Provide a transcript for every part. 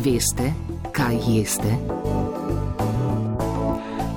Veste, kaj jeste?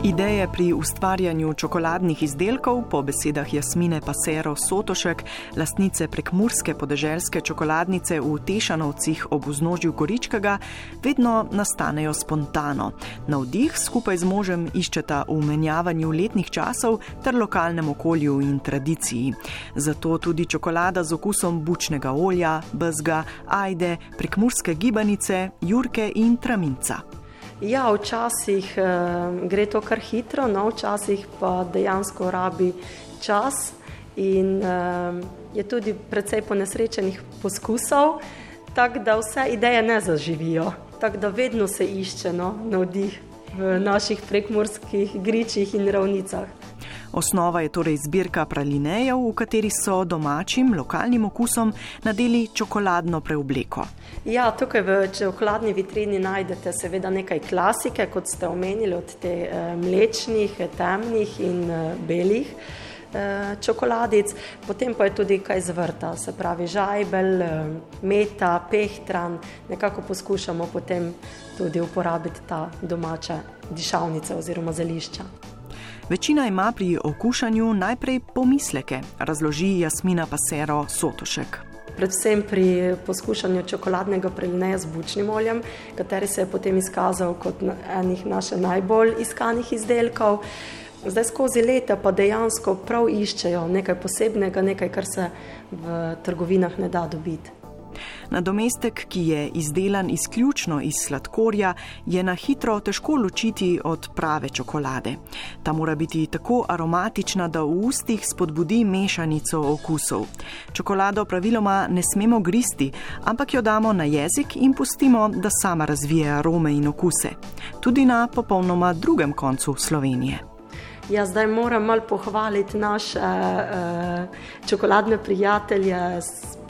Ideje pri ustvarjanju čokoladnih izdelkov, po besedah Jasmine Pasero Sotošek, lastnice prekmurske podeželske čokoladnice v Tešanovcih ob vznožju Goričkega, vedno nastanejo spontano. Navdih skupaj z možem iščeta v menjavanju letnih časov ter lokalnem okolju in tradiciji. Zato tudi čokolada z okusom bučnega olja, bezga, ajde, prekmurske gibanice, jurke in traminca. Ja, včasih uh, gre to kar hitro, no, včasih pa dejansko rabi čas in uh, je tudi precej ponesrečenih poskusov, tako da vse ideje ne zaživijo. Tako da vedno se išče no, navdih v naših prekmorskih gričih in ravnicah. Osnova je torej zbirka pralinejev, v kateri so domačim, lokalnim okusom nadeli čokoladno preobleko. Ja, tukaj v čokoladni vitrini najdete seveda nekaj klasike, kot ste omenili, od te eh, mlečnih, temnih in eh, belih eh, čokoladic, potem pa je tudi kaj zvrta, se pravi žajbel, meta, pehtran, nekako poskušamo potem tudi uporabiti ta domača dišavnica oziroma zelišča. Večina ima pri okušanju najprej pomisleke, razloži Jasmina Pasero Sotošek. Predvsem pri poskušanju čokoladnega prelineja z bučnim oljem, kateri se je potem izkazal kot enih naših najbolj iskanih izdelkov. Zdaj skozi leta pa dejansko prav iščejo nekaj posebnega, nekaj, kar se v trgovinah ne da dobiti. Nadomestek, ki je izdelan izključno iz sladkorja, je na hitro težko ločiti od prave čokolade. Ta mora biti tako aromatična, da v ustih spodbudi mešanico okusov. Čokolado praviloma ne smemo gristi, ampak jo damo na jezik in pustimo, da sama razvije arome in okuse. Tudi na popolnoma drugem koncu Slovenije. Jaz zdaj moram malo pohvaliti naše uh, čokoladne prijatelje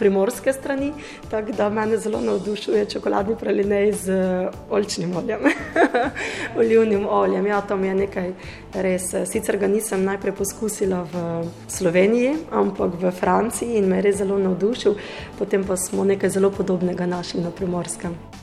primorske strani, tako da me zelo navdušuje čokoladni pralinej z olčnim oljem, olivnim oljem. Ja, to mi je nekaj res. Sicer ga nisem najprej poskusila v Sloveniji, ampak v Franciji in me je res zelo navdušil, potem pa smo nekaj zelo podobnega našli na primorskem.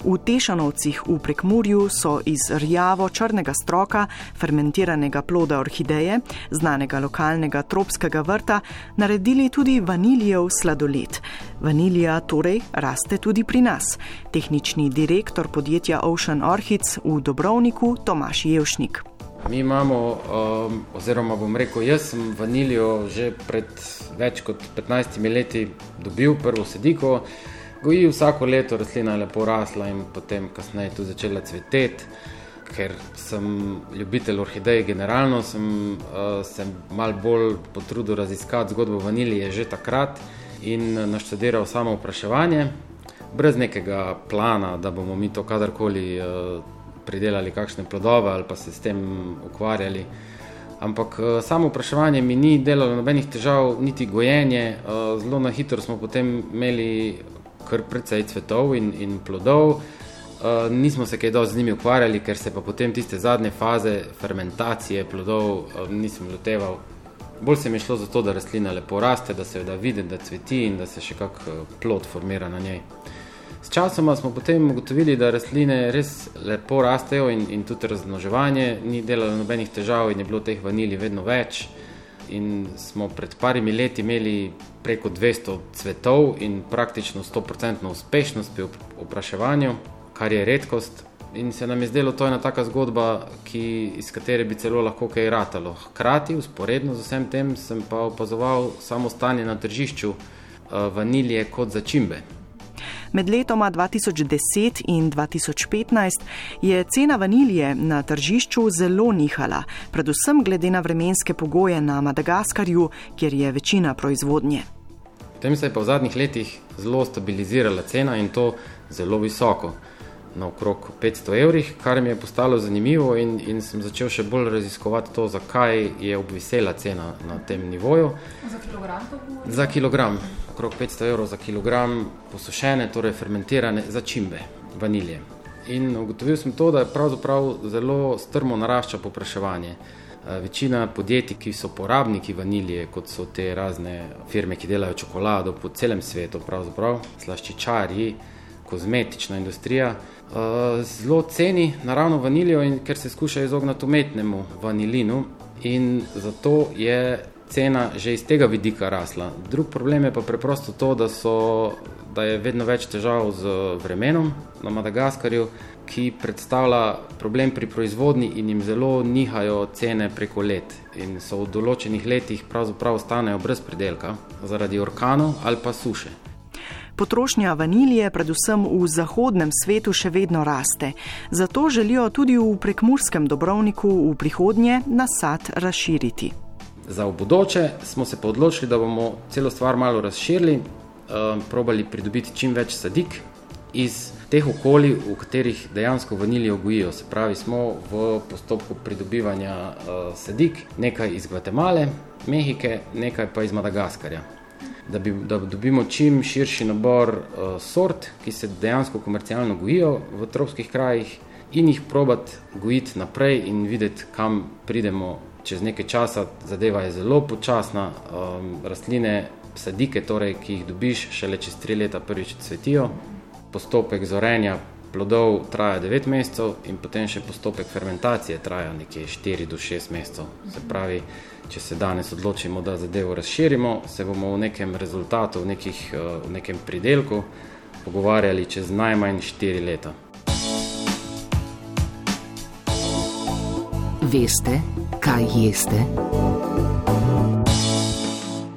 V Tešanovcih v Prekmurju so iz rjavo črnega stroka, fermentiranega ploda orhideje, znanega lokalnega tropskega vrta, naredili tudi vanilijev sladoled. Vanilija torej raste tudi pri nas. Tehnični direktor podjetja Ocean Orchids v Dobrovniku Tomaš Jevšnik. Mi imamo, um, oziroma bom rekel, jaz sem vanilijo že pred več kot 15 leti dobil prvo sediko goji vsako leto, rastlina je lepo rasla in potem kasneje tudi začela cveteti. Ker sem ljubitelj orhidej, generalno sem uh, se mal bolj potrudil raziskati zgodbo vanilije že takrat in naštudiral samo vpraševanje, brez nekega plana, da bomo mi to kadarkoli uh, pridelali, kakšne plodove ali pa se s tem ukvarjali. Ampak uh, samo vpraševanje mi ni delalo nobenih težav, niti gojenje. Uh, zelo na hitro smo potem imeli kar precej cvetov in, in plodov. Uh, nismo se kaj dosti z njimi ukvarjali, ker se pa potem tiste zadnje faze fermentacije plodov uh, nisem loteval. Bolj se mi je šlo za to, da rastlina lepo raste, da se da vidi, da cveti in da se še kak uh, plod formira na njej. S časoma smo potem ugotovili, da rastline res lepo rastejo in, in tudi razmnoževanje ni delalo nobenih težav in je bilo teh vanilij vedno več. In smo pred parimi leti imeli preko 200 cvetov in praktično 100% uspešnost pri opraševanju, kar je redkost. In se nam je zdelo, to je ena taka zgodba, ki, iz katere bi celo lahko kaj ratalo. Hkrati, usporedno z vsem tem, sem pa opazoval samo stanje na tržišču uh, vanilije kot začimbe. Med letoma 2010 in 2015 je cena vanilije na tržišču zelo nihala, predvsem glede na vremenske pogoje na Madagaskarju, kjer je večina proizvodnje. Potem se je pa v zadnjih letih zelo stabilizirala cena in to zelo visoko, na okrog 500 evrih, kar mi je postalo zanimivo in, in sem začel še bolj raziskovati to, zakaj je obvisela cena na tem nivoju. Za kilogram? Za kilogram okrog 500 evrov za kilogram posušene, torej fermentirane začimbe, vanilije. In ugotovil sem to, da je pravzaprav zelo strmo narašča popraševanje. Eh, večina podjetij, ki so porabniki vanilije, kot so te razne firme, ki delajo čokolado po celem svetu, pravzaprav slaščičarji, kozmetična industrija zelo ceni naravno vanilijo, in ker se skuša izogniti umetnemu vanilinu, in zato je cena že iz tega vidika rasla. Drug problem je pa preprosto to, da, so, da je vedno več težav z vremenom na Madagaskarju, ki predstavlja problem pri proizvodnji in jim zelo nihajo cene preko let. In so v določenih letih pravzaprav ostanejo brez pridelka zaradi orkanov ali pa suše. Potrošnja vanilije, predvsem v zahodnem svetu, še vedno raste. Zato želijo tudi v prekmurskem dobrovniku v prihodnje nasad razširiti. Za v bodoče smo se odločili, da bomo celo stvar malo razširili, uh, probali pridobiti čim več sadik iz teh okolij, v katerih dejansko vanilijo gojijo. Se pravi, smo v postopku pridobivanja uh, sadik, nekaj iz Gvatemale, Mehike, nekaj pa iz Madagaskarja. Da, bi, da dobimo čim širši nabor uh, sort, ki se dejansko komercialno gojijo v tropskih krajih, in jih probati gojiti naprej in videti, kam pridemo čez nekaj časa. Zadeva je zelo počasna, um, rastline, sadike, torej, ki jih dobiš, šele čez tri leta prvič cvetijo postopek zorenja plodov traja 9 mesecev, in potem še postopek fermentacije traja nekje 4 do 6 mesecev. Se pravi, če se danes odločimo, da zadevo razširimo, se bomo v nekem rezultatu, v, nekih, eh, v nekem pridelku pogovarjali čez najmanj 4 leta. Veste, kaj jeste?